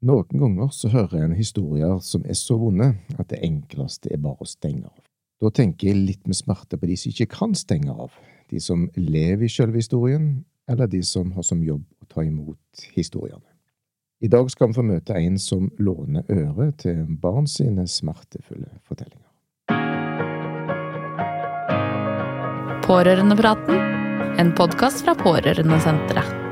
Noen ganger så hører en historier som er så vonde at det enkleste er bare å stenge av. Da tenker jeg litt med smerte på de som ikke kan stenge av, de som lever i selve historien, eller de som har som jobb å ta imot historiene. I dag skal vi få møte en som låner øre til barn sine smertefulle fortellinger. Pårørendepraten, en podkast fra Pårørendesenteret.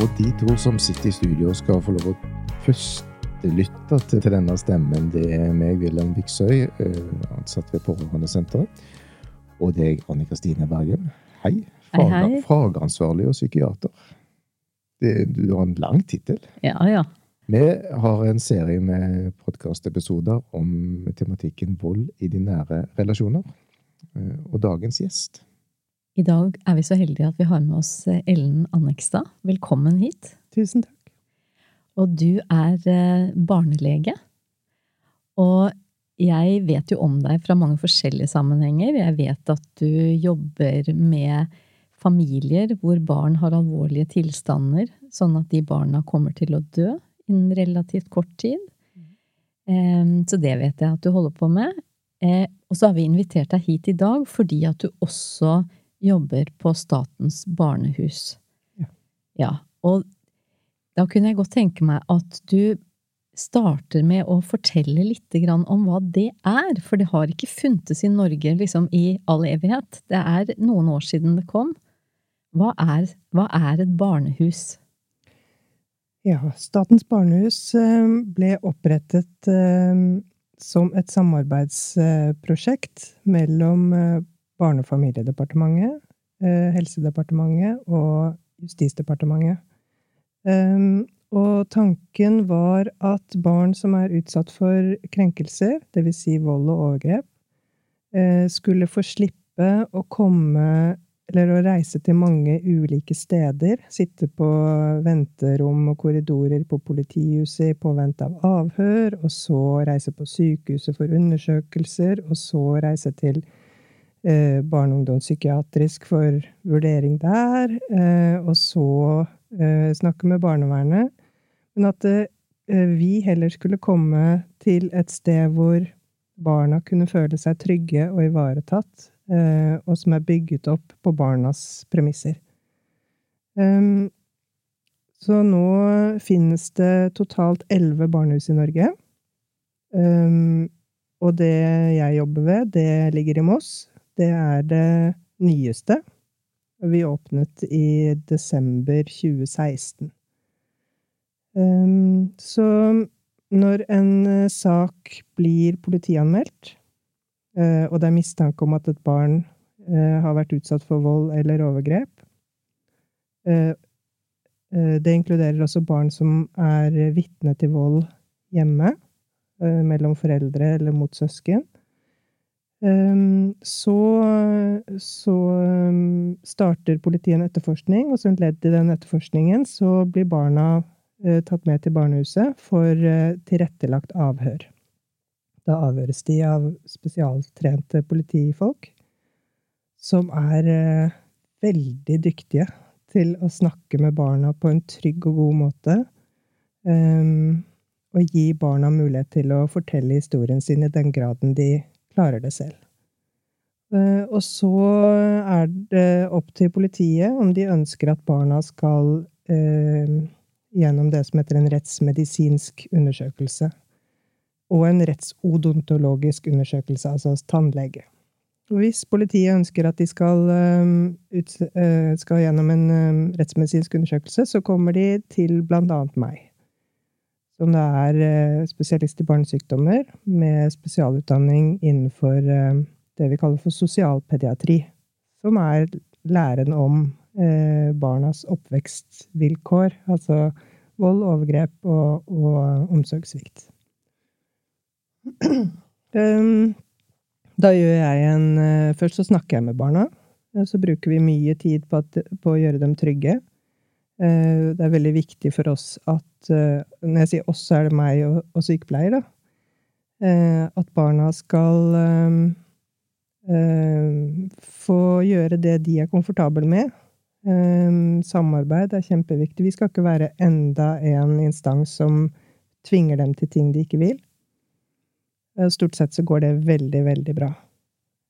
Og de to som sitter i studio, skal få lov å førstelytte til, til denne stemmen. Det er meg, Wilhelm Viksøy, eh, ansatt ved Pårørendesenteret. Og det er jeg, Anne Kristine Bergen. Hei. Hei, hei. Fagansvarlig og psykiater. Det, du har en lang tittel. Ja, ja. Vi har en serie med podkastepisoder om tematikken vold i de nære relasjoner. Eh, Og dagens gjest I dag er vi så heldige at vi har med oss eh, Ellen Annekstad. Velkommen hit. Tusen takk. Og du er eh, barnelege. Og jeg vet jo om deg fra mange forskjellige sammenhenger. Jeg vet at du jobber med familier hvor barn har alvorlige tilstander, sånn at de barna kommer til å dø innen relativt kort tid. Eh, Så det vet jeg at du holder på med. Eh, Og så har vi invitert deg hit i dag fordi at du også jobber på Statens barnehus. Ja. Ja, og da kunne jeg godt tenke meg at du starter med å fortelle litt om hva det er, for det har ikke funtes i Norge liksom i all evighet. Det er noen år siden det kom. Hva er, hva er et barnehus? Ja, Statens barnehus eh, ble opprettet eh, som et samarbeidsprosjekt mellom eh, Barne- og familiedepartementet, eh, Helsedepartementet og Justisdepartementet. Um, Og tanken var at barn som er utsatt for krenkelser, dvs. Si vold og overgrep, eh, skulle få slippe å komme eller å reise til mange ulike steder. Sitte på venterom og korridorer på politihuset i påvente av avhør, og så reise på sykehuset for undersøkelser, og så reise til eh, barne- og ungdomspsykiatrisk for vurdering der, eh, og så eh, snakke med barnevernet. Men at eh, vi heller skulle komme til et sted hvor barna kunne føle seg trygge og ivaretatt, og som er bygget opp på barnas premisser. Um, så nå finnes det totalt elleve barnehus i Norge. Um, og det jeg jobber ved, det ligger i Moss. Det er det nyeste. Vi åpnet i desember 2016. Um, så når en eh, sak blir politianmeldt, eh, og det er mistanke om at et barn eh, har vært utsatt for vold eller overgrep Det inkluderer også barn som er vitne til vold hjemme, mellom foreldre eller mot søsken. Um, så, så um, starter politiet en etterforskning, og som ledd i den etterforskningen så blir barna eh, tatt med til barnehuset for eh, tilrettelagt avhør. Da avhøres de av spesialtrente politifolk som er eh, veldig dyktige til å snakke med barna på en trygg og god måte. Um, og gi barna mulighet til å fortelle historien sin i den graden de klarer det selv. Eh, Og så er det opp til politiet om de ønsker at barna skal eh, gjennom det som heter en rettsmedisinsk undersøkelse. Og en rettsodontologisk undersøkelse, altså hos tannlege. Hvis politiet ønsker at de skal, eh, ut, skal gjennom en rettsmedisinsk undersøkelse, så kommer de til annet meg. Som da er eh, spesialist i barnesykdommer med spesialutdanning innenfor eh, det vi kaller for sosialpediatri. Som er læren om eh, barnas oppvekstvilkår. Altså vold, overgrep og, og omsorgssvikt. Um, da gjør jeg en Først så snakker jeg med barna. Så bruker vi mye tid på, at, på å gjøre dem trygge. Eh, Det er veldig viktig for oss at eh, Når jeg sier oss, så er det meg og, og sykepleier, da. Eh, at barna skal få gjøre det de er komfortable med. Samarbeid er kjempeviktig. Vi skal ikke være enda en instans som tvinger dem til ting de ikke vil. Stort sett så går det veldig, veldig bra.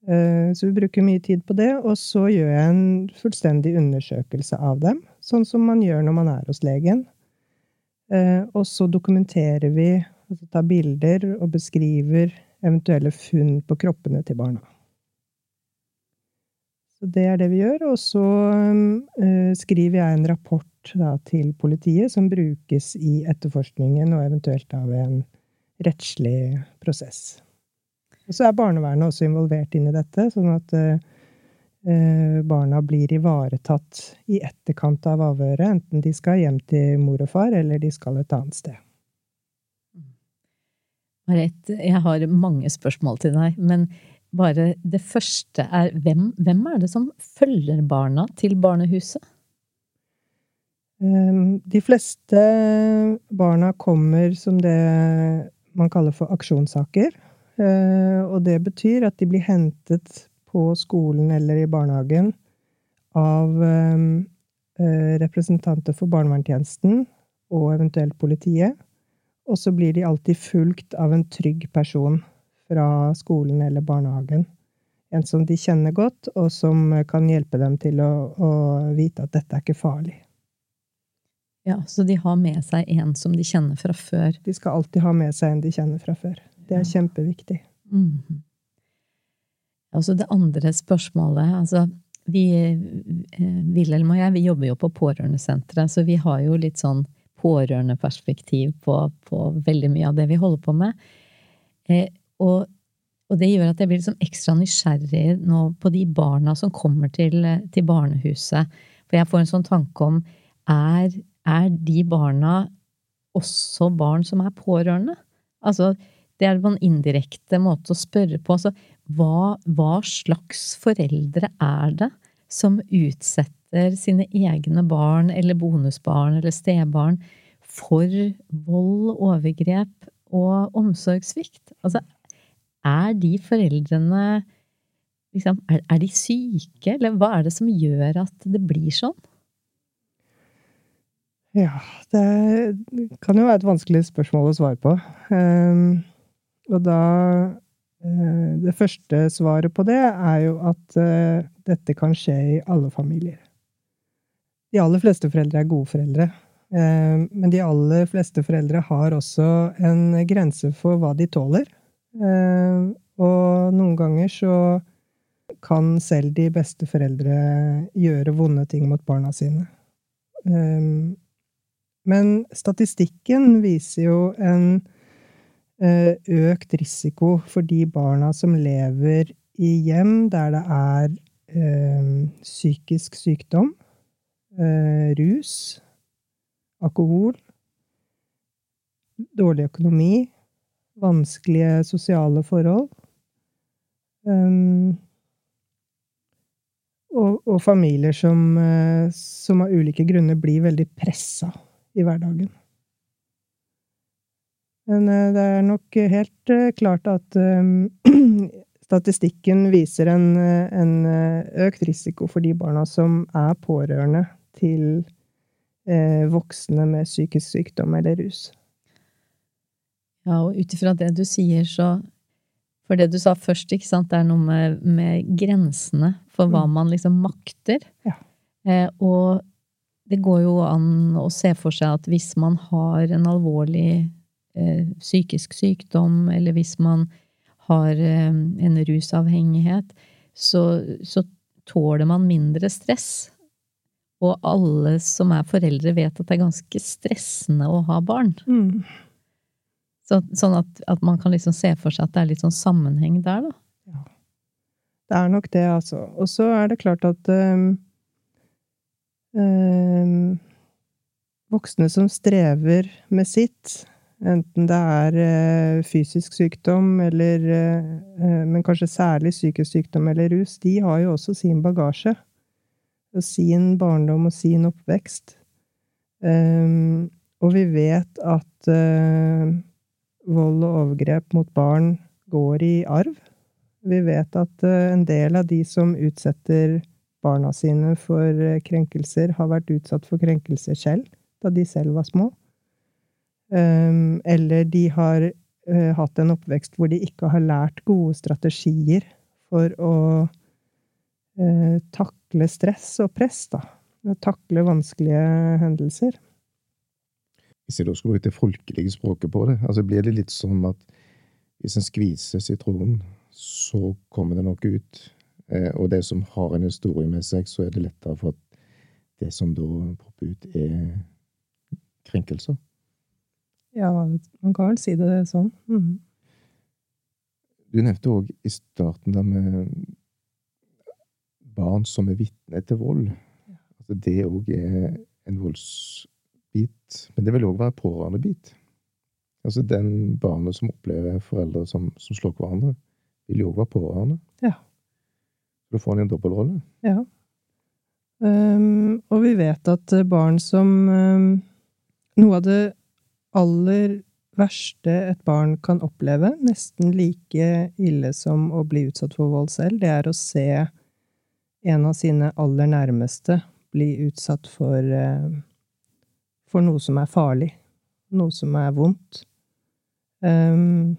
Eh, Så vi bruker mye tid på det, og så gjør jeg en fullstendig undersøkelse av dem, sånn som man gjør når man er hos legen. Eh, Og så dokumenterer vi, altså tar bilder og beskriver eventuelle funn på kroppene til barna. Så det er det vi gjør, og så eh, skriver jeg en rapport da, til politiet som brukes i etterforskningen og eventuelt av en rettslig prosess. Og så er barnevernet også involvert inn i dette, sånn at eh, eh, barna blir ivaretatt i etterkant av avhøret, enten de skal hjem til mor og far, eller de skal et annet sted. Marit, jeg har mange spørsmål til deg, men bare det første er hvem, hvem er det som følger barna til barnehuset? Eh, De fleste barna kommer som det man kaller for aksjonssaker. Eh, Og det betyr at de blir hentet på skolen eller i barnehagen av eh, eh, representanter for barnevernstjenesten og eventuelt politiet. Og så blir de alltid fulgt av en trygg person fra skolen eller barnehagen. En som de kjenner godt, og som kan hjelpe dem til å, å vite at dette er ikke farlig. Ja, så de har med seg en som de kjenner fra før. De skal alltid ha med seg en de kjenner fra før. Det er kjempeviktig. Mhm. Altså det andre spørsmålet, altså vi, eh, Wilhelm og jeg, vi jobber jo på pårørendesenteret, så vi har jo litt sånn pårørendeperspektiv på, på veldig mye av det vi holder på med. Eh, og, og det gjør at jeg blir liksom ekstra nysgjerrig nå på de barna som kommer til, til barnehuset. For jeg får en sånn tanke om er, er de barna også barn som er pårørende? Altså, det er en indirekte måte å spørre på. Altså, hva, hva slags foreldre er det som utsetter sine egne barn eller bonusbarn eller stebarn for vold, overgrep og omsorgssvikt? Altså, er de foreldrene liksom, er, er de syke, eller hva er det som gjør at det blir sånn? Ja, det kan jo være et vanskelig spørsmål å svare på. Ehm, og da eh, Det første svaret på det er jo at eh, dette kan skje i alle familier. De aller fleste foreldre er gode foreldre. Ehm, men de aller fleste foreldre har også en grense for hva de tåler. Og noen ganger så kan selv de beste foreldre gjøre vonde ting mot barna sine. Men statistikken viser jo en eh, økt risiko for de barna som lever i hjem der det er eh, psykisk sykdom, eh, rus, alkohol, dårlig økonomi, vanskelige sosiale forhold. Og, og familier som, eh, som av ulike grunner blir veldig pressa i hverdagen. Men eh, det er nok helt eh, klart at eh, statistikken viser en, eh, en eh, økt risiko for de barna som er pårørende til eh, voksne med psykisk sykdom eller rus. Ja, og ut ifra det du sier, så For det du sa først, ikke sant, det er noe med, med grensene for hva man liksom makter. Ja. Eh, og det går jo an å se for seg at hvis man har en alvorlig eh, psykisk sykdom, eller hvis man har eh, en rusavhengighet, så, så tåler man mindre stress. Og alle som er foreldre, vet at det er ganske stressende å ha barn. Mm. Så, sånn at, at man kan liksom se for seg at det er litt sånn sammenheng der, da. Det er nok det, altså. Og så er det klart at um, um, Voksne som strever med sitt, enten det er uh, fysisk sykdom eller uh, Men kanskje særlig psykisk sykdom eller rus, de har jo også sin bagasje. Og sin barndom og sin oppvekst. Um, og vi vet at vold og overgrep mot barn går i arv. Vi vet at eh, en del av de som utsetter barna sine for eh, krenkelser, har vært utsatt for krenkelser selv, da de selv var små. Eller de har eh, hatt en oppvekst hvor de ikke har lært gode strategier for å takle stress og press, da. Takle vanskelige hendelser. Hvis jeg da skal bruke det folkelige språket på det, altså blir det litt som at hvis en skviser sitronen, så kommer det noe ut. Eh, og det som har en historie med seg, så er det lettere for at det som da popper ut, er krenkelser. Ja, man kan vel si det sånn. Mm. Du nevnte òg i starten der med barn som er vitne til vold. Altså det òg er en voldsbit. Men det vil òg være pårørendebit. Altså den barnet som opplever foreldre som, som slår hverandre, vil jo òg være pårørende. Ja. Da får han en dobbeltrolle. Ja. Um, og vi vet at barn som um, Noe av det aller verste et barn kan oppleve, nesten like ille som å bli utsatt for vold selv, det er å se en av sine aller nærmeste bli utsatt for, uh, for noe som er farlig, noe som er vondt. Um,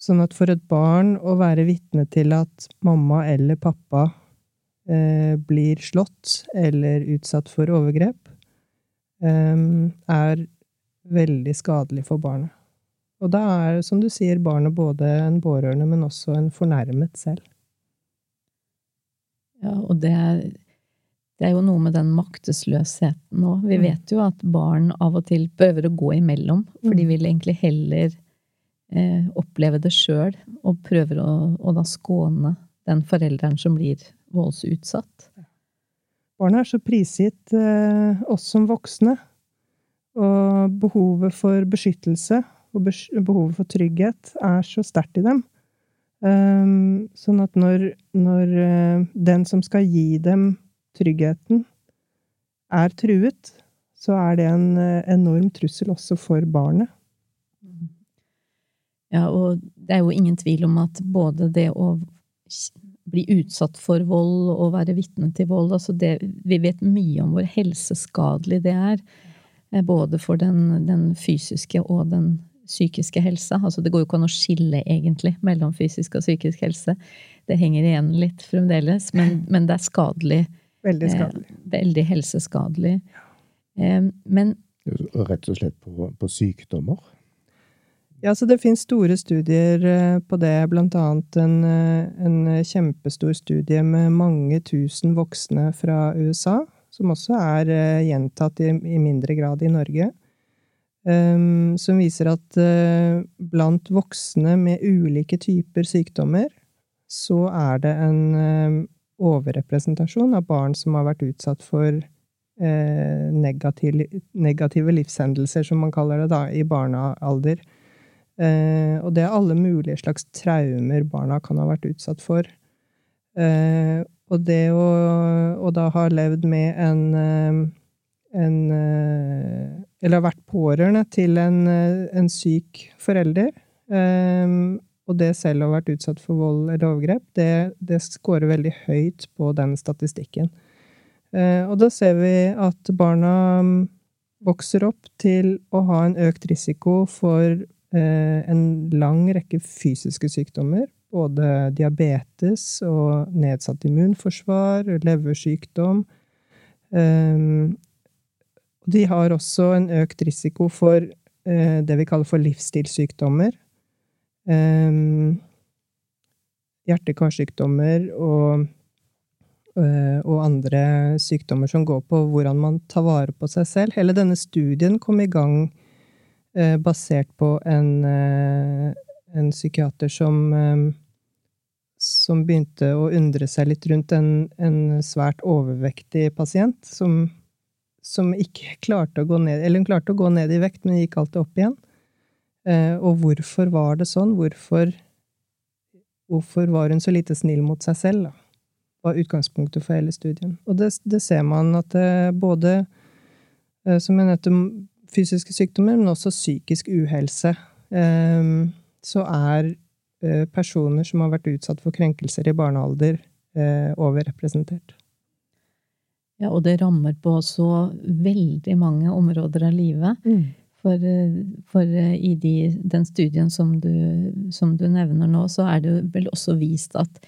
sånn at for et barn å være vitne til at mamma eller pappa eh, blir slått eller utsatt for overgrep, um, er veldig skadelig for barnet. Og da er, som du sier, barnet både en pårørende, men også en fornærmet selv. Ja, og det er, det er jo noe med den maktesløsheten òg. Vi mm. vet jo at barn av og til prøver å gå imellom, for de mm. vil egentlig heller eh, oppleve det sjøl, og prøver å, å, da skåne den forelderen som blir voldsutsatt. Barna er så prisgitt eh, oss som voksne, og behovet for beskyttelse og behovet for trygghet er så sterkt i dem. Um, sånn at når, når uh, den som skal gi dem tryggheten, er truet, så er det en uh, enorm trussel også for barnet. Ja, og det er jo ingen tvil om at både det å bli utsatt for vold og være vitne til vold altså det, Vi vet mye om hvor helseskadelig det er. Eh, både for den, den fysiske og den psykiske helsa. Altså det går jo ikke an å skille, egentlig, mellom fysisk og psykisk helse. Det henger igjen litt fremdeles, men, men det er skadelig. Veldig eh, skadelig. Eh, veldig helseskadelig. Eh, men Rett og slett på, på sykdommer? Ja, så det finnes store studier eh, på det, blant annet en, en kjempestor studie med mange tusen voksne fra USA, som også er eh, gjentatt i, i mindre grad i Norge, um, som viser at uh, blant voksne med ulike typer sykdommer, så er det en um, overrepresentasjon av barn som har vært utsatt for uh, negative, negative livshendelser, som man kaller det da, i barnealder. Uh, og det er alle mulige slags traumer barna kan ha vært utsatt for. Eh, og det å, å, da ha levd med en, eh, en eh, Eller vært pårørende til en, eh, en syk forelder, og det selv å ha vært utsatt for vold eller overgrep, det, det scorer veldig høyt på den statistikken. og da ser vi at barna mm, vokser opp til å ha en økt risiko for en lang rekke fysiske sykdommer. Både diabetes og nedsatt immunforsvar, leversykdom. Eh, de har også en økt risiko for eh, det vi kaller for livsstilssykdommer. Hjerte-karsykdommer og, og andre sykdommer som går på hvordan man tar vare på seg selv. Hele denne studien kom i gang Eh, basert på en, eh, en psykiater som, eh, som begynte å undre seg litt rundt en, en svært overvektig pasient som, som, ikke klarte å gå ned Eller hun klarte å gå ned i vekt, men gikk alltid opp igjen. Og hvorfor var det sånn? Hvorfor, hvorfor var hun så lite snill mot seg selv, da? var utgangspunktet for hele studien. Og det, det ser man at det både, som jeg nevnte, fysiske sykdommer, men også psykisk uhelse eh, så er eh, personer som har vært utsatt for krenkelser i barnealder, eh, overrepresentert. Ja, og det rammer på så veldig mange områder av livet. Mm. For, eh, for eh, i de, den studien som du, som du nevner nå, så er det vel også vist at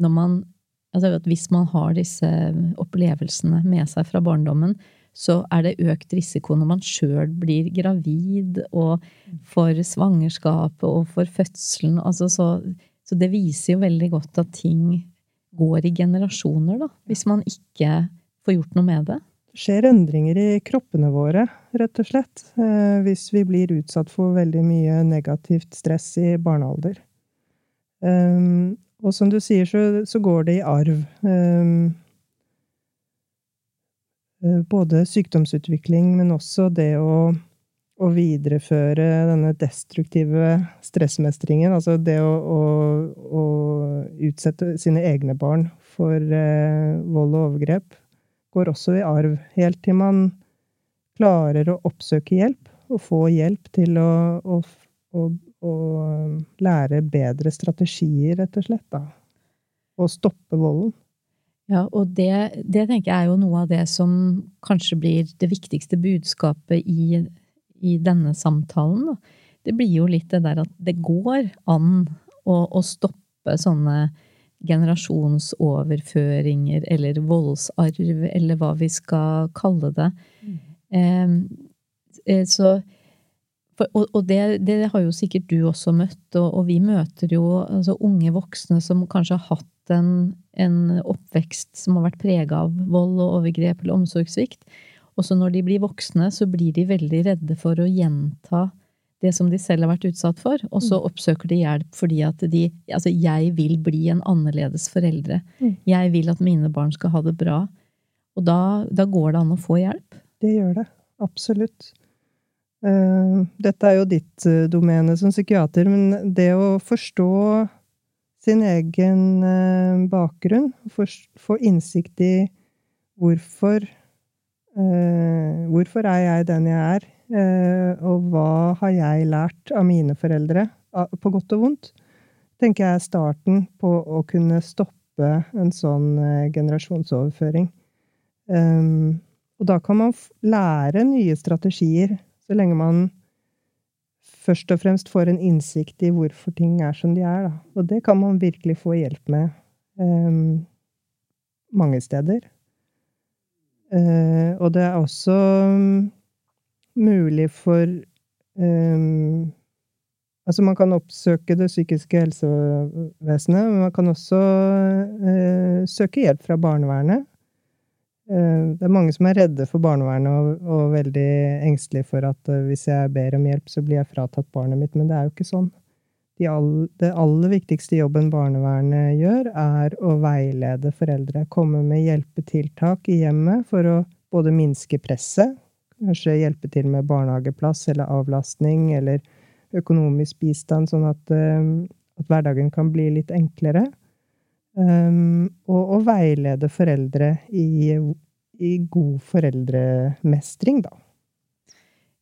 når man altså at hvis man har disse opplevelsene med seg fra barndommen, så er det økt risiko når man sjøl blir gravid, og for svangerskapet og for fødselen. Altså så, så, det viser jo veldig godt at ting går i generasjoner, da, hvis man ikke får gjort noe med det. Det skjer endringer i kroppene våre, rett og slett, eh, hvis vi blir utsatt for veldig mye negativt stress i barnealder. Um, og som du sier, så, så går det i arv. Um, både sykdomsutvikling, men også det å, å, videreføre denne destruktive stressmestringen. Altså det å, å, å utsette sine egne barn for eh, vold og overgrep, går også i arv. Helt til man klarer å oppsøke hjelp, og få hjelp til å, å å å lære bedre strategier, rett og slett. da. Og stoppe volden. Ja, og det, det, tenker jeg er jo noe av det som kanskje blir det viktigste budskapet i, i denne samtalen. Da. Det blir jo litt det der at det går an å, å stoppe sånne generasjonsoverføringer eller voldsarv, eller hva vi skal kalle det. Mm. Eh, så og, det, det, har jo sikkert du også møtt, og, og vi møter jo altså, unge voksne som kanskje har hatt en, en oppvekst som har vært prega av vold og overgrep eller omsorgssvikt. Og så når de blir voksne, så blir de veldig redde for å gjenta det som de selv har vært utsatt for, og så mm. oppsøker de hjelp fordi at de Altså, jeg vil bli en annerledes foreldre. Mm. Jeg vil at mine barn skal ha det bra. Og da, da går det an å få hjelp. Det gjør det. Absolutt. Eh, dette er jo ditt eh, domene som psykiater, men det å forstå sin egen eh, bakgrunn, få innsikt i hvorfor Hvorfor er jeg den jeg er, og hva har jeg lært av mine foreldre, på godt og vondt, tenker jeg er starten på å kunne stoppe en sånn generasjonsoverføring. Og da kan man lære nye strategier så lenge man først og fremst får en innsikt i hvorfor ting er som de er, da. Og det kan man virkelig få hjelp med um, mange steder. Uh, og det er også um, mulig for um, Altså, man kan oppsøke det psykiske helsevesenet, men man kan også uh, søke hjelp fra barnevernet. Eh, det er mange som er redde for barnevernet og, og veldig engstelige for at uh, hvis jeg ber om hjelp, så blir jeg fratatt barnet mitt. Men det er jo ikke sånn. De all, det aller viktigste jobben barnevernet gjør, er å veilede foreldre. Komme med hjelpetiltak i hjemmet for å både minske presset, kanskje hjelpe til med barnehageplass eller avlastning eller økonomisk bistand, sånn at, uh, at hverdagen kan bli litt enklere. Um, og, å veilede foreldre i, i, god foreldremestring, da.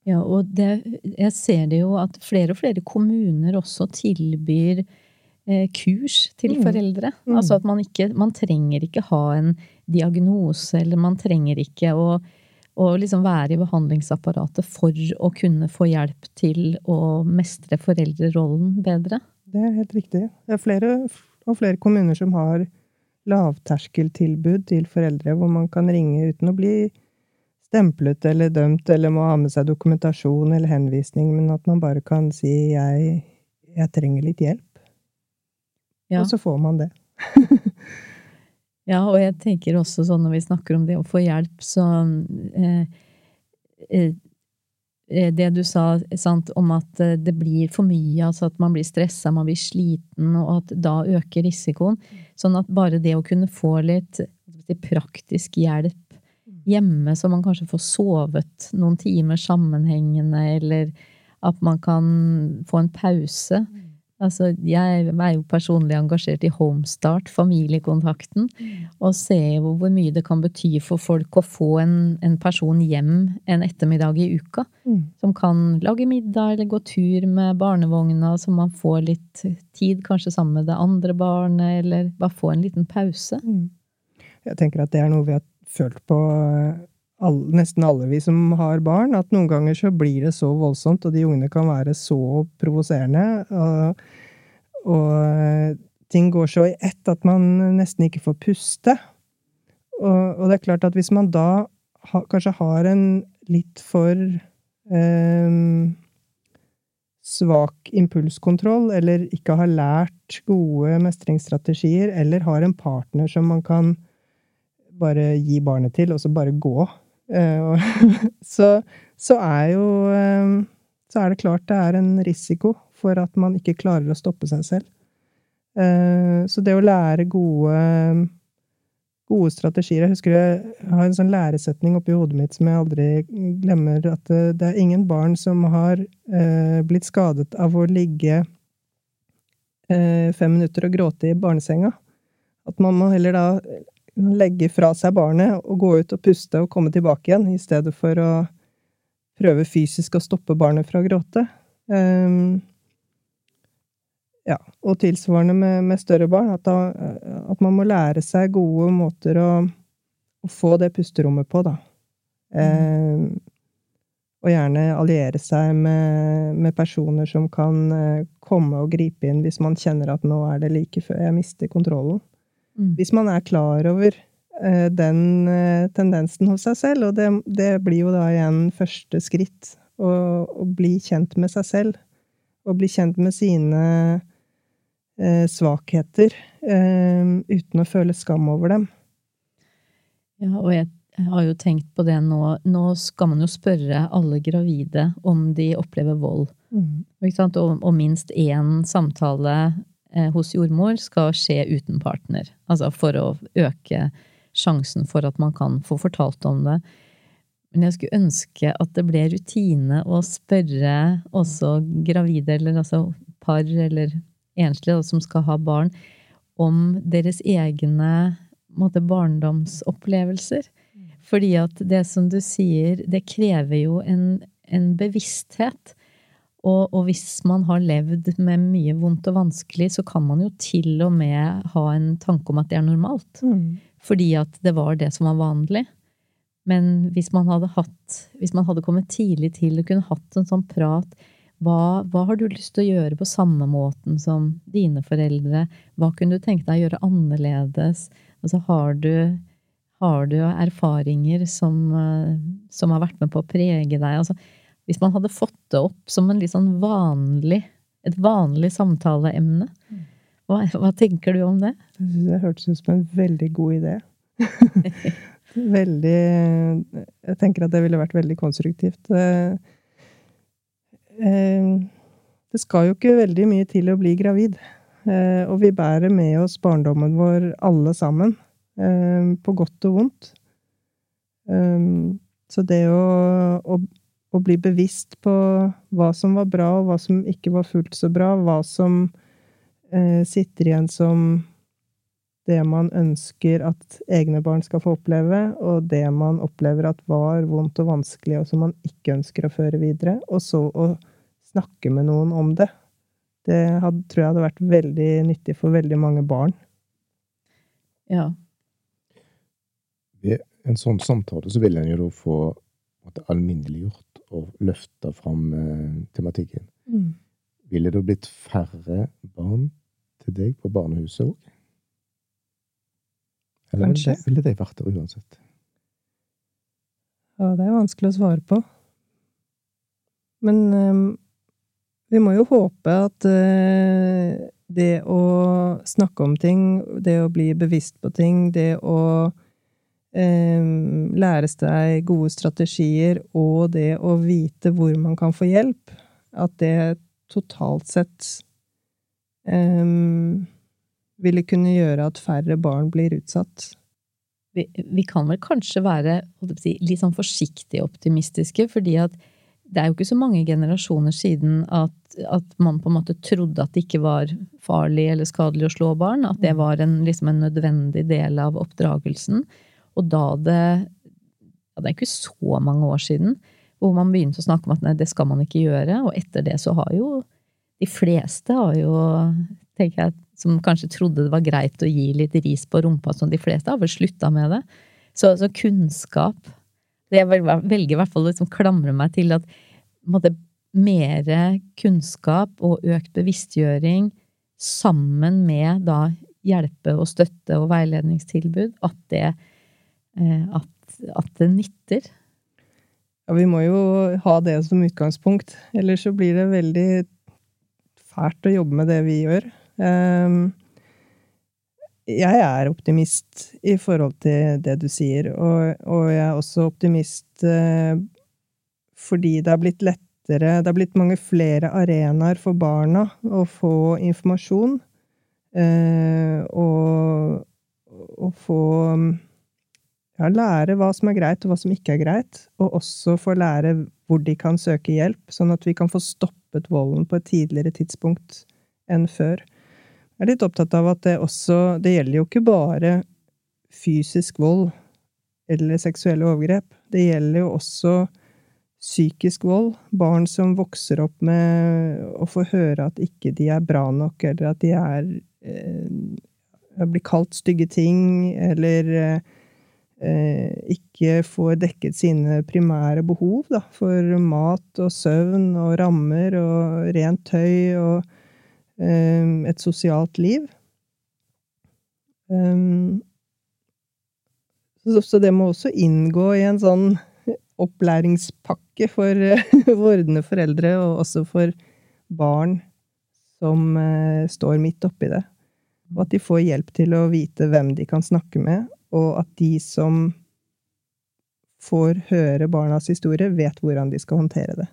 Ja, og det, jeg ser det jo at flere og flere kommuner også tilbyr eh, kurs til mm. foreldre. Mm. Altså at man ikke Man trenger ikke ha en diagnose, eller man trenger ikke å, å liksom være i behandlingsapparatet for å kunne få hjelp til å mestre foreldrerollen bedre. Det er helt riktig. Det er flere og flere kommuner som har lavterskeltilbud til foreldre, hvor man kan ringe uten å bli stemplet eller dømt eller må ha med seg dokumentasjon eller henvisning, men at man bare kan si 'jeg, jeg trenger litt hjelp'. Ja. Og så får man det. ja, og jeg tenker også sånn når vi snakker om det å få hjelp, så eh, eh, det du sa sant, om at eh, det blir for mye, altså at man blir stressa, man blir sliten, og at da øker risikoen. Sånn at bare det å kunne få litt praktisk hjelp hjemme, så man kanskje får sovet noen timer sammenhengende, eller at man kan få en pause, Altså, jeg er jo personlig engasjert i Homestart, familiekontakten, og ser jo hvor mye det kan bety for folk å få en, en person hjem en ettermiddag i uka. Mm. Som kan lage middag eller gå tur med barnevogna, så man får litt tid kanskje sammen med det andre barnet, eller bare få en liten pause. Mm. Jeg tenker at det er noe vi har følt på alle, nesten alle vi som har barn, at noen ganger så blir det så voldsomt, og de ungene kan være så provoserende, og, og eh, ting går så i ett at man nesten ikke får puste. Og, og det er klart at hvis man da ha, kanskje har en litt for eh, svak impulskontroll, eller ikke har lært gode mestringsstrategier, eller har en partner som man kan bare gi barnet til, og så bare gå. Eh, så, så er jo eh, Så er det klart det er en risiko for at man ikke klarer å stoppe seg selv. Eh, så det å lære gode, gode strategier Jeg husker jeg har en sånn læresetning oppi hodet mitt som jeg aldri glemmer, at det, er ingen barn som har blitt skadet av å ligge fem minutter og gråte i barnesenga. At man må heller da legge fra seg barnet og gå ut og puste og komme tilbake igjen, i stedet for å prøve fysisk å stoppe barnet fra å gråte. Um, ja, og tilsvarende med, med større barn, at, da, at, man må lære seg gode måter å, å få det pusterommet på, da. Um, og gjerne alliere seg med, med, personer som kan uh, komme og gripe inn hvis man kjenner at nå er det like før jeg mister kontrollen. Mm. Hvis man er klar over uh, den uh, tendensen hos seg selv, og det, det, blir jo da igjen første skritt, å, å, bli kjent med seg selv. Å bli kjent med sine uh, svakheter uten å føle skam over dem. Ja, og jeg har jo tenkt på det nå. Nå skal man jo spørre alle gravide om de opplever vold. Mm. Og, og, minst én samtale hos jordmor skal skje uten partner. Altså for å øke sjansen for at man kan få fortalt om det. Men jeg skulle ønske at det ble rutine å spørre også gravide, eller altså par eller enslige som skal ha barn, om deres egne måte, barndomsopplevelser. Fordi at det som du sier, det krever jo en, en bevissthet og, og, hvis man har levd med mye vondt og vanskelig, så kan man jo til og med ha en tanke om at det er normalt. Mm. Fordi at det var det som var vanlig. Men hvis man hadde hatt, hvis man hadde kommet tidlig til og kunne hatt en sånn prat hva, hva, har du lyst til å gjøre på samme måten som dine foreldre? Hva kunne du tenke deg å gjøre annerledes? Altså, har du, har du erfaringer som, eh, som, har vært med på å prege deg? Altså, hvis man hadde fått det opp som en litt sånn vanlig, et vanlig samtaleemne. Hva, hva tenker du om det? Det hørtes ut som en veldig god idé. veldig Jeg tenker at det ville vært veldig konstruktivt. Eh, eh, det skal jo ikke veldig mye til å bli gravid. Eh, og vi bærer med oss barndommen vår alle sammen. På godt og vondt. Så det å, å å bli bevisst på hva som var bra, og hva som ikke var fullt så bra, hva som eh, sitter igjen som det man ønsker at egne barn skal få oppleve, og det man opplever at var vondt og vanskelig, og som man ikke ønsker å føre videre, og så å snakke med noen om det. Det hadde, tror jeg hadde vært veldig nyttig for veldig mange barn. Ja. Ved en sånn samtale så vil en jo få alminneliggjort og løfta fram eh, tematikken. Mm. Ville det blitt færre barn til deg på barnehuset òg? Eller Kanskje. ville de vært der uansett? Ja, det er vanskelig å svare på. Men eh, vi må jo håpe at eh, det å snakke om ting, det å bli bevisst på ting, det å Ehm, deg seg gode strategier og det å vite hvor man kan få hjelp, at det totalt sett um, ville kunne gjøre at færre barn blir utsatt. Vi, vi kan vel kanskje være si, litt sånn forsiktig optimistiske, fordi at det er jo ikke så mange generasjoner siden at, at, man på en måte trodde at det ikke var farlig eller skadelig å slå barn. At det var en, liksom en nødvendig del av oppdragelsen. Og da det ja, Det er ikke så mange år siden hvor man begynte å snakke om at nei, det skal man ikke gjøre. Og etter det så har jo de fleste har jo, tenker jeg, som kanskje trodde det var greit å gi litt ris på rumpa, som de fleste har vel slutta med det. Så, så kunnskap jeg velger i hvert fall å liksom klamre meg til at måtte, mer kunnskap og økt bevisstgjøring sammen med da hjelpe og støtte og veiledningstilbud, at det, at, at det nytter. Ja, vi må jo ha det som utgangspunkt. Ellers så blir det veldig fælt å jobbe med det vi gjør. Um, jeg er optimist i forhold til det du sier, og, og jeg er også optimist eh, fordi det har blitt lettere Det har blitt mange flere arenaer for barna å få informasjon. Eh, og, og få ja, lære hva som er greit, og hva som ikke er greit. Og også få lære hvor de kan søke hjelp, sånn at vi kan få stoppet volden på et tidligere tidspunkt enn før. Jeg er litt opptatt av at det også Det gjelder jo ikke bare fysisk vold eller seksuelle overgrep. Det gjelder jo også psykisk vold. Barn som vokser opp med å få høre at ikke de er bra nok, eller at de er eh, blir kalt stygge ting, eller eh, ikke får dekket sine primære behov da, for mat og søvn og rammer og rent tøy og Ehm, et sosialt liv. Um, så det må også inngå i en sånn opplæringspakke for vordende foreldre, og også for barn som eh, står midt oppi det. Og at de får hjelp til å vite hvem de kan snakke med, og at de som får høre barnas historie, vet hvordan de skal håndtere det.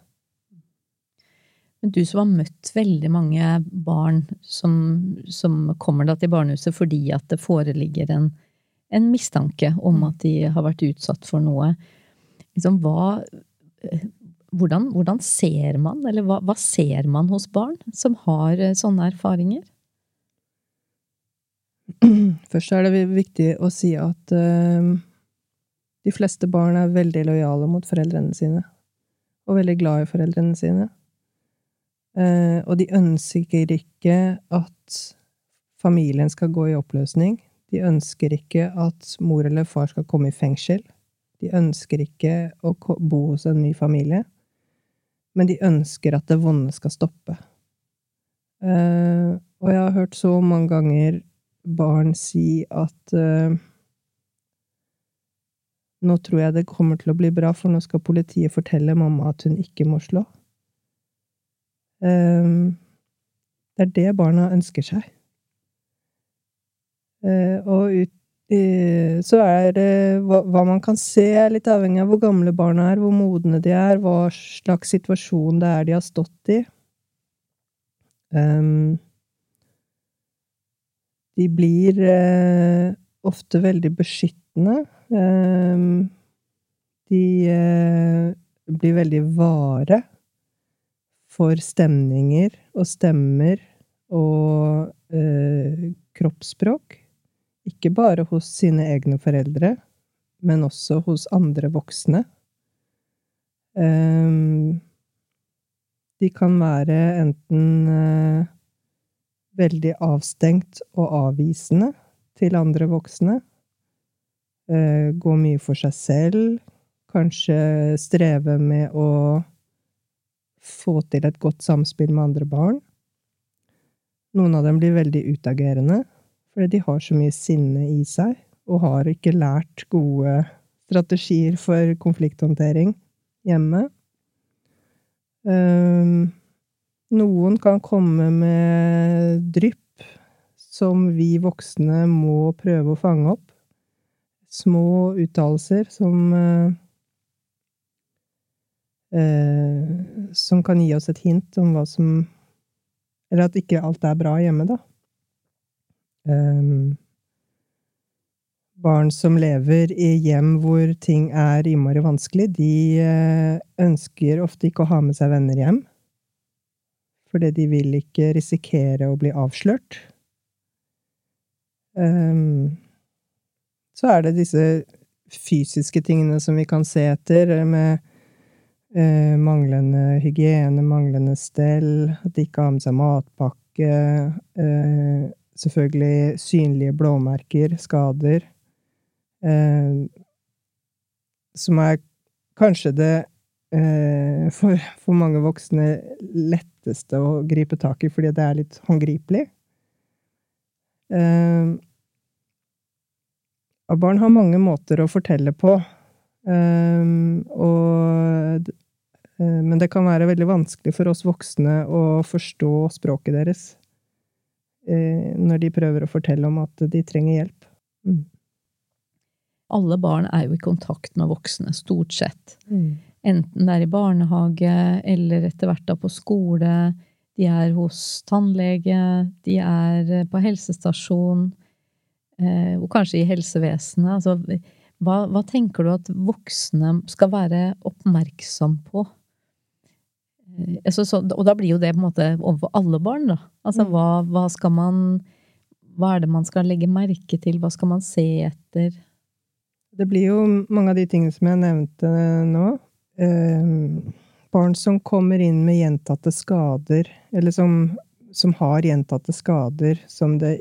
Men du som har møtt veldig mange barn som, som kommer da til barnehuset fordi at det foreligger en, en, mistanke om at de har vært utsatt for noe. Liksom, hva, hvordan, hvordan, ser man, eller hva, hva, ser man hos barn som har eh, sånne erfaringer? Først er det viktig å si at uh, de fleste barn er veldig lojale mot foreldrene sine. Og veldig glad i foreldrene sine. Eh, og de ønsker ikke at familien skal gå i oppløsning. De ønsker ikke at mor eller far skal komme i fengsel. De ønsker ikke å bo hos en ny familie. Men de ønsker at det vonde skal stoppe. Eh, og jeg har hørt så mange ganger barn si at uh, nå tror jeg det kommer til å bli bra, for nå skal politiet fortelle mamma at hun ikke må slå. Um, det er det barna ønsker seg. Uh, og ut, så er det hva, man kan se, litt avhengig av hvor gamle barna er, hvor modne de er, hva slags situasjon det er de har stått i. Um, de blir eh, ofte veldig beskyttende. Eh, de eh, blir veldig vare for stemninger og stemmer og eh, kroppsspråk. Ikke bare hos sine egne foreldre, men også hos andre voksne. Um, de kan være enten uh, veldig avstengt og avvisende til andre voksne. Uh, gå mye for seg selv. Kanskje streve med å få til et godt samspill med andre barn. Noen av dem blir veldig utagerende, fordi de har så mye sinne i seg, og har ikke lært gode strategier for konflikthåndtering hjemme. Um, noen kan komme med drypp som vi voksne må prøve å fange opp. Små uttalelser som uh, eh, som kan gi oss et hint om hva som Eller at ikke alt er bra hjemme, da. Um, barn som lever i hjem hvor ting er innmari vanskelig, de eh, ønsker ofte ikke å ha med seg venner hjem. Fordi de vil ikke risikere å bli avslørt. Um, så er det disse fysiske tingene som vi kan se etter, med uh, manglende hygiene, manglende stell, at de ikke har med seg matpakke, uh, selvfølgelig synlige blåmerker, skader, uh, som er kanskje det for, for, mange voksne letteste å gripe tak i, fordi det er litt håndgripelig. Uh, barn har mange måter å fortelle på, uh, og, uh, men det kan være veldig vanskelig for oss voksne å forstå språket deres når de prøver å fortelle om at de trenger hjelp. Mm. Alle barn er jo i kontakt med voksne, stort sett. Mm. Enten det er i barnehage eller etter hvert da på skole de er hos tannlege, de er eh, på helsestasjon, eh, og kanskje i helsevesenet. Altså, hva, hva, tenker du at voksne skal være oppmerksom på? Eh, så, så, og da blir jo det på en måte overfor alle barn, da. Altså, mm. hva, hva, skal man Hva er det man skal legge merke til? Hva skal man se etter? Det blir jo mange av de tingene som jeg nevnte nå. Eh, barn som kommer inn med gjentatte skader, eller som, som har gjentatte skader som det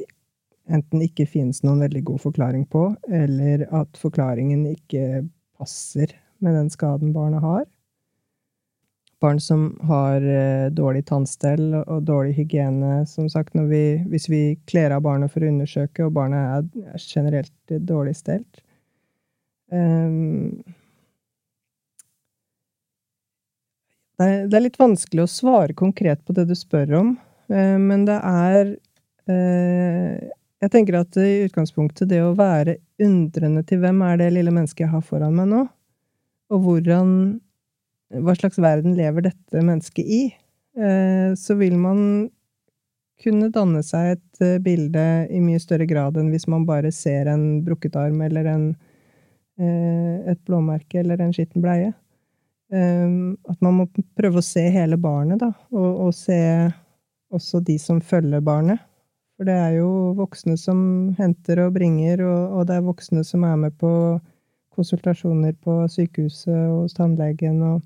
enten ikke finnes noen veldig god forklaring på, eller at forklaringen ikke passer med den skaden barnet har. Barn som har eh, dårlig tannstell og dårlig hygiene. Som sagt, vi, hvis vi kler av barnet for å undersøke, og barnet er generelt dårlig stelt um, Det er, litt vanskelig å svare konkret på det du spør om, eh, men det er eh, Jeg tenker at i utgangspunktet det å være undrende til hvem er det lille mennesket jeg har foran meg nå, og hvordan Hva slags verden lever dette mennesket i? Eh, så vil man kunne danne seg et bilde i mye større grad enn hvis man bare ser en brukket arm eller en, et blåmerke eller en skitten bleie. Ehm, at man må prøve å se hele barnet, da, og, og, se også de som følger barnet. For det er jo voksne som henter og bringer, og, og det er voksne som er med på konsultasjoner på sykehuset og hos tannlegen, og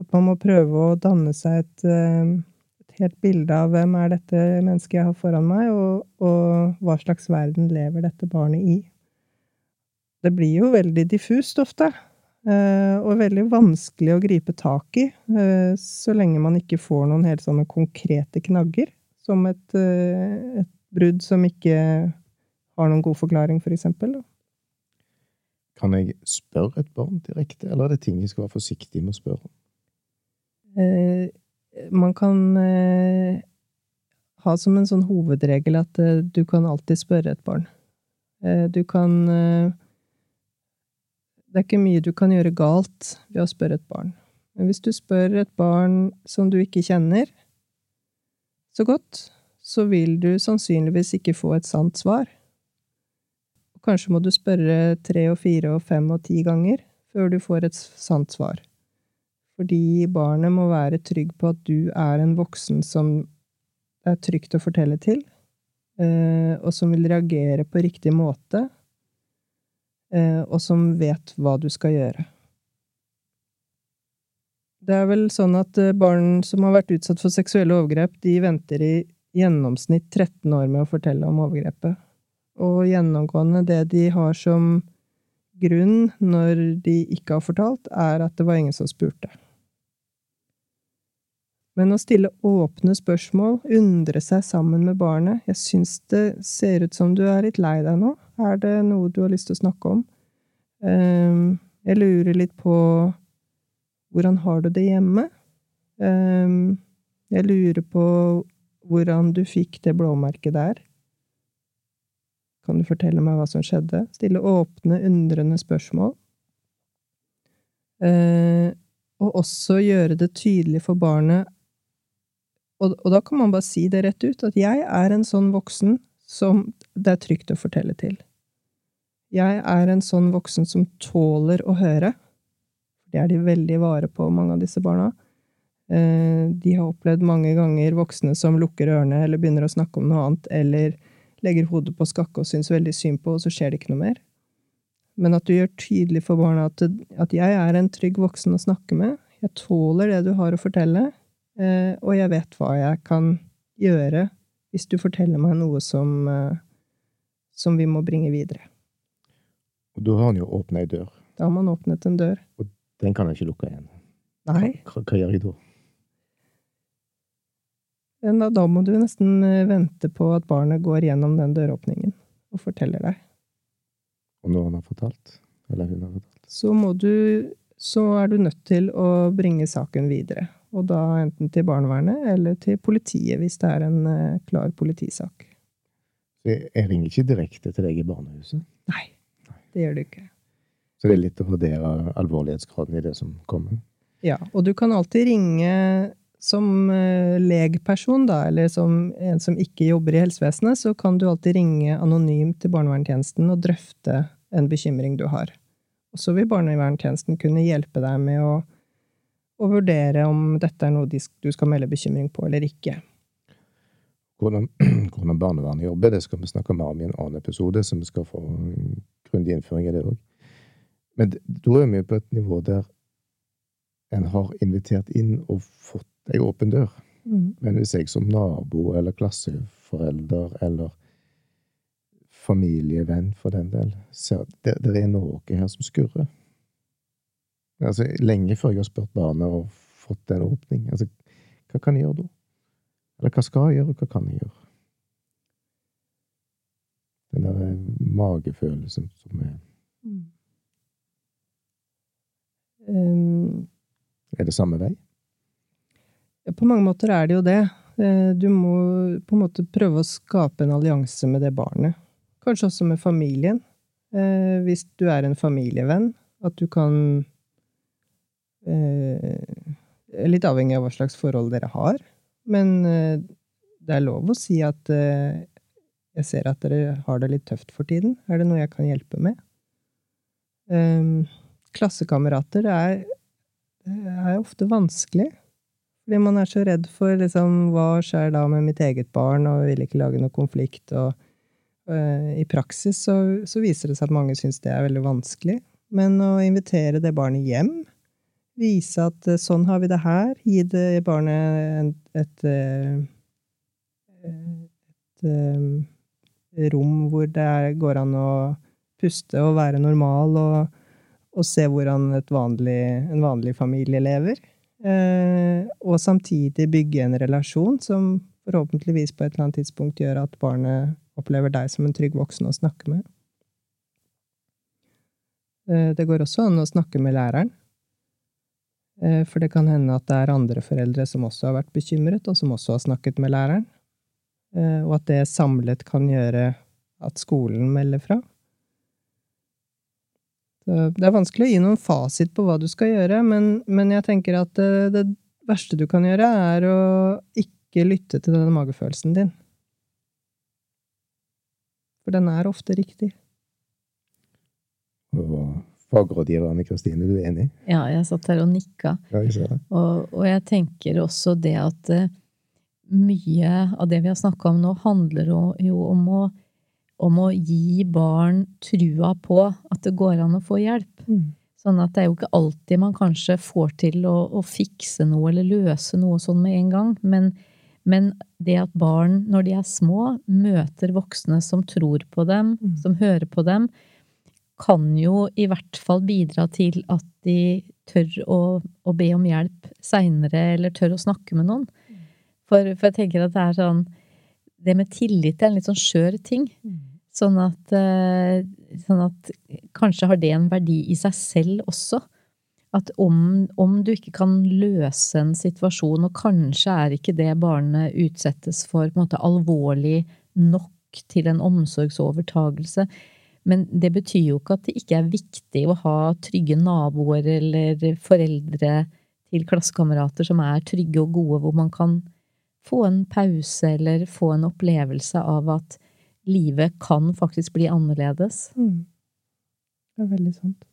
at man må prøve å danne seg et, ehm, et helt bilde av hvem er dette mennesket jeg har foran meg, og, og hva slags verden lever dette barnet i. Det blir jo veldig diffust ofte. Eh, og veldig vanskelig å gripe tak i, eh, så lenge man ikke får noen helt sånne konkrete knagger, som et, eh, et brudd som ikke har noen god forklaring, for eksempel. Kan jeg spørre et barn direkte, eller er det ting jeg skal være forsiktig med å spørre om? man kan ha som en sånn hovedregel at du kan alltid spørre et barn. du kan det er ikke mye du kan gjøre galt ved å spørre et barn. Men hvis du spør et barn som du ikke kjenner så godt, så vil du sannsynligvis ikke få et sant svar. Kanskje må du spørre tre og fire og fem og ti ganger før du får et sant svar. Fordi barnet må være trygg på at du er en voksen som det er trygt å fortelle til, eh, og som vil reagere på riktig måte og som vet hva du skal gjøre. Det er vel sånn at eh, barn som har vært utsatt for seksuelle overgrep, de venter i gjennomsnitt 13 år med å fortelle om overgrepet. Og gjennomgående det de har som grunn når de ikke har fortalt, er at det var ingen som spurte. Men å stille åpne spørsmål, undre seg sammen med barnet Jeg syns det ser ut som du er litt lei deg nå. Er det noe du har lyst til å snakke om? Um, jeg lurer litt på hvordan har du det hjemme? Um, jeg lurer på hvordan du fikk det blåmerket der. Kan du fortelle meg hva som skjedde? Stille åpne, undrende spørsmål. Uh, og også gjøre det tydelig for barnet og, og, da kan man bare si det rett ut, at jeg er en sånn voksen som det er trygt å fortelle til. Jeg er en sånn voksen som tåler å høre. Det er de veldig vare på, mange av disse barna. Eh, de har opplevd mange ganger voksne som lukker ørene eller begynner å snakke om noe annet, eller legger hodet på skakke og syns veldig synd på, og så skjer det ikke noe mer. Men at du gjør tydelig for barna at, at jeg er en trygg voksen å snakke med. Jeg tåler det du har å fortelle, og jeg vet hva jeg kan gjøre hvis du forteller meg noe som, eh, som vi må bringe videre. Og da har han jo åpna ei dør. Da har man åpnet en dør. Og den kan han ikke lukke igjen. Nei. Hva, hva gjør jeg da? Da, da må du nesten eh, vente på at barnet går gjennom den døråpningen og forteller deg. Og når han har fortalt? Eller hun har fortalt? Så må du Så er du nødt til å bringe saken videre. Og da enten til barnevernet eller til politiet, hvis det er en uh, klar politisak. Jeg, ringer ikke direkte til deg i barnehuset? Nei, det gjør du ikke. Så det er litt å vurdere alvorlighetsgraden i det som kommer? Ja, og du kan alltid ringe som uh, legperson, da, eller som en som ikke jobber i helsevesenet, så kan du alltid ringe anonymt til barnevernstjenesten og drøfte en bekymring du har. Og så vil barnevernstjenesten kunne hjelpe deg med å, å vurdere om dette er noe du skal melde bekymring på eller ikke. Hvordan, hvordan barnevernet jobber, det skal vi snakke mer om i en annen episode, vi skal få grundig innføring i det òg. Men da er vi på et nivå der en har invitert inn og fått ei åpen dør. Mm. Men hvis jeg som nabo eller klasseforelder eller familievenn for den del ser at det, det er noe her som skurrer Altså, lenge før jeg har spurt barnet og fått en åpning. Altså, hva kan jeg gjøre da? Eller hva skal jeg gjøre, og hva kan jeg gjøre? Den der eh, magefølelsen som er Mm. Um, Er det samme vei? På mange måter er det jo det. Eh, Du må på en måte prøve å skape en allianse med det barnet. Kanskje også med familien. Eh, Hvis du er en familievenn, at du kan eh, Litt avhengig av hva slags forhold dere har. Men eh, det er lov å si at eh, jeg ser at dere har det litt tøft for tiden. Er det noe jeg kan hjelpe med? Eh, Klassekamerater, er, er ofte vanskelig. Fordi man er så redd for liksom, hva skjer da med mitt eget barn, og vil ikke lage noe konflikt. Og i praksis så, så viser det seg at mange syns det er veldig vanskelig. Men å invitere det barnet hjem, vise at øh, sånn har vi det her, gi det barnet et, øh, et, øh, rom hvor det går an å puste og være normal, og, og se hvordan et vanlig, en vanlig familie lever. Eh, og samtidig bygge en relasjon som forhåpentligvis på et eller annet tidspunkt gjør at barnet opplever deg som en trygg voksen å snakke med. Eh, det går også an å snakke med læreren. Eh, for det kan hende at det er andre foreldre som også har vært bekymret, og som også har snakket med læreren. Eh, og at det samlet kan gjøre at skolen melder fra. Det er vanskelig å gi noen fasit på hva du skal gjøre, men, men jeg tenker at det, det verste du kan gjøre, er å ikke lytte til den magefølelsen din. For den er ofte riktig. Og fagrådgiver Anne Kristine, du er enig? Ja, jeg satt her og nikka. Ja, jeg. Og, og jeg tenker også det at uh, mye av det vi har snakka om nå, handler jo, jo om, å, om å gi barn trua på at det går an å få hjelp. Sånn at det er jo ikke alltid man kanskje får til å, å fikse noe eller løse noe sånn med en gang. Men, men det at barn, når de er små, møter voksne som tror på dem, Mm. som hører på dem, kan jo i hvert fall bidra til at de tør å, å be om hjelp seinere, eller tør å snakke med noen. For, for jeg tenker at det er sånn Det med tillit er en litt sånn skjør ting. Sånn at, eh, sånn at kanskje har det en verdi i seg selv også. At om, om du ikke kan løse en situasjon, og kanskje er ikke det barnet utsettes for på en måte alvorlig nok til en omsorgsovertagelse, men det betyr jo ikke at det ikke er viktig å ha trygge naboer eller foreldre til klassekamerater som er trygge og gode, hvor man kan få en pause eller få en opplevelse av at livet kan faktisk bli annerledes. Mm. Det er veldig sant.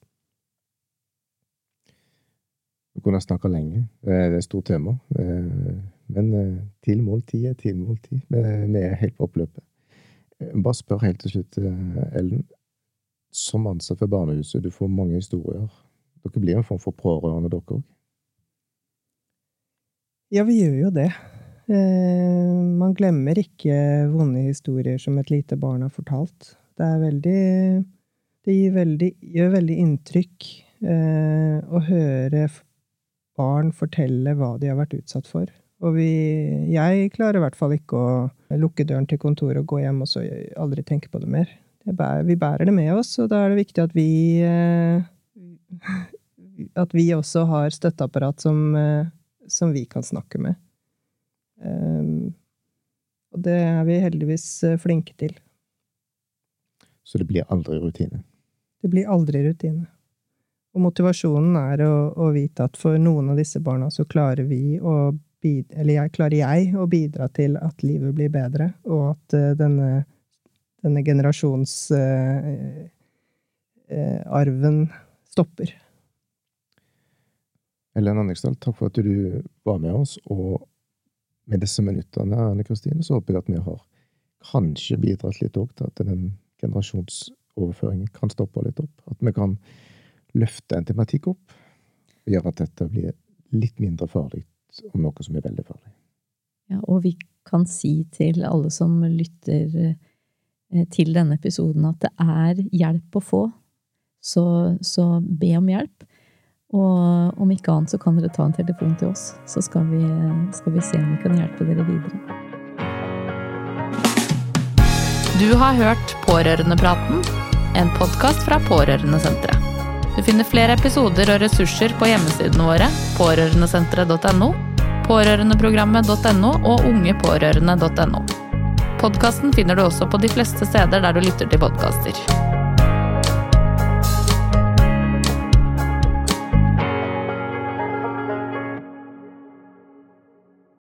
Vi kunne snakka lenge. Eh, Det er et stort tema. Eh, Men eh, til måltid er til måltid. Vi vi er helt på oppløpet. Bare spør helt til slutt, eh, Ellen. Som ansatt ved barnehuset, du får mange historier. Dere blir en form for pårørende, dere òg? Ja, vi gjør jo det. Eh, man glemmer ikke vonde historier som et lite barn har fortalt. Det er veldig Det veldig, gjør veldig inntrykk eh, å høre barn fortelle hva de har vært utsatt for. Og vi Jeg klarer i hvert fall ikke å lukke døren til kontoret og gå hjem og så aldri tenke på det mer. Bærer, vi bærer det med oss, og da er det viktig at vi eh, At vi også har støtteapparat som, eh, som vi kan snakke med. Um, og det er vi heldigvis eh, flinke til. Så det blir aldri rutine. Det blir aldri rutine. Og motivasjonen er å, å vite at for noen av disse barna så klarer vi å eller jeg, klarer jeg å bidra til at livet blir bedre, og at denne, denne generasjonsarven eh, arven stopper. Ellen Anniksdal, takk for at du var med oss. Og med disse minuttene, Anne Kristine, så håper jeg at vi har kanskje bidratt litt òg til at den generasjonsoverføringen kan stoppe litt opp. At vi kan løfte en tematikk opp og gjøre at dette blir litt mindre farlig om noe som er veldig farlig. Ja, og vi kan si til alle som lytter eh, til denne episoden, at det er hjelp å få. Så, så be om hjelp. Og om ikke annet så kan dere ta en telefon til oss, så skal vi, skal vi se om vi kan hjelpe dere videre. Du har hørt Pårørendepraten, en podkast fra Pårørendesenteret. Du finner flere episoder og ressurser på hjemmesidene våre pårørendesenteret.no, pårørendeprogrammet.no og ungepårørende.no. Podkasten finner du også på de fleste steder der du lytter til podkaster.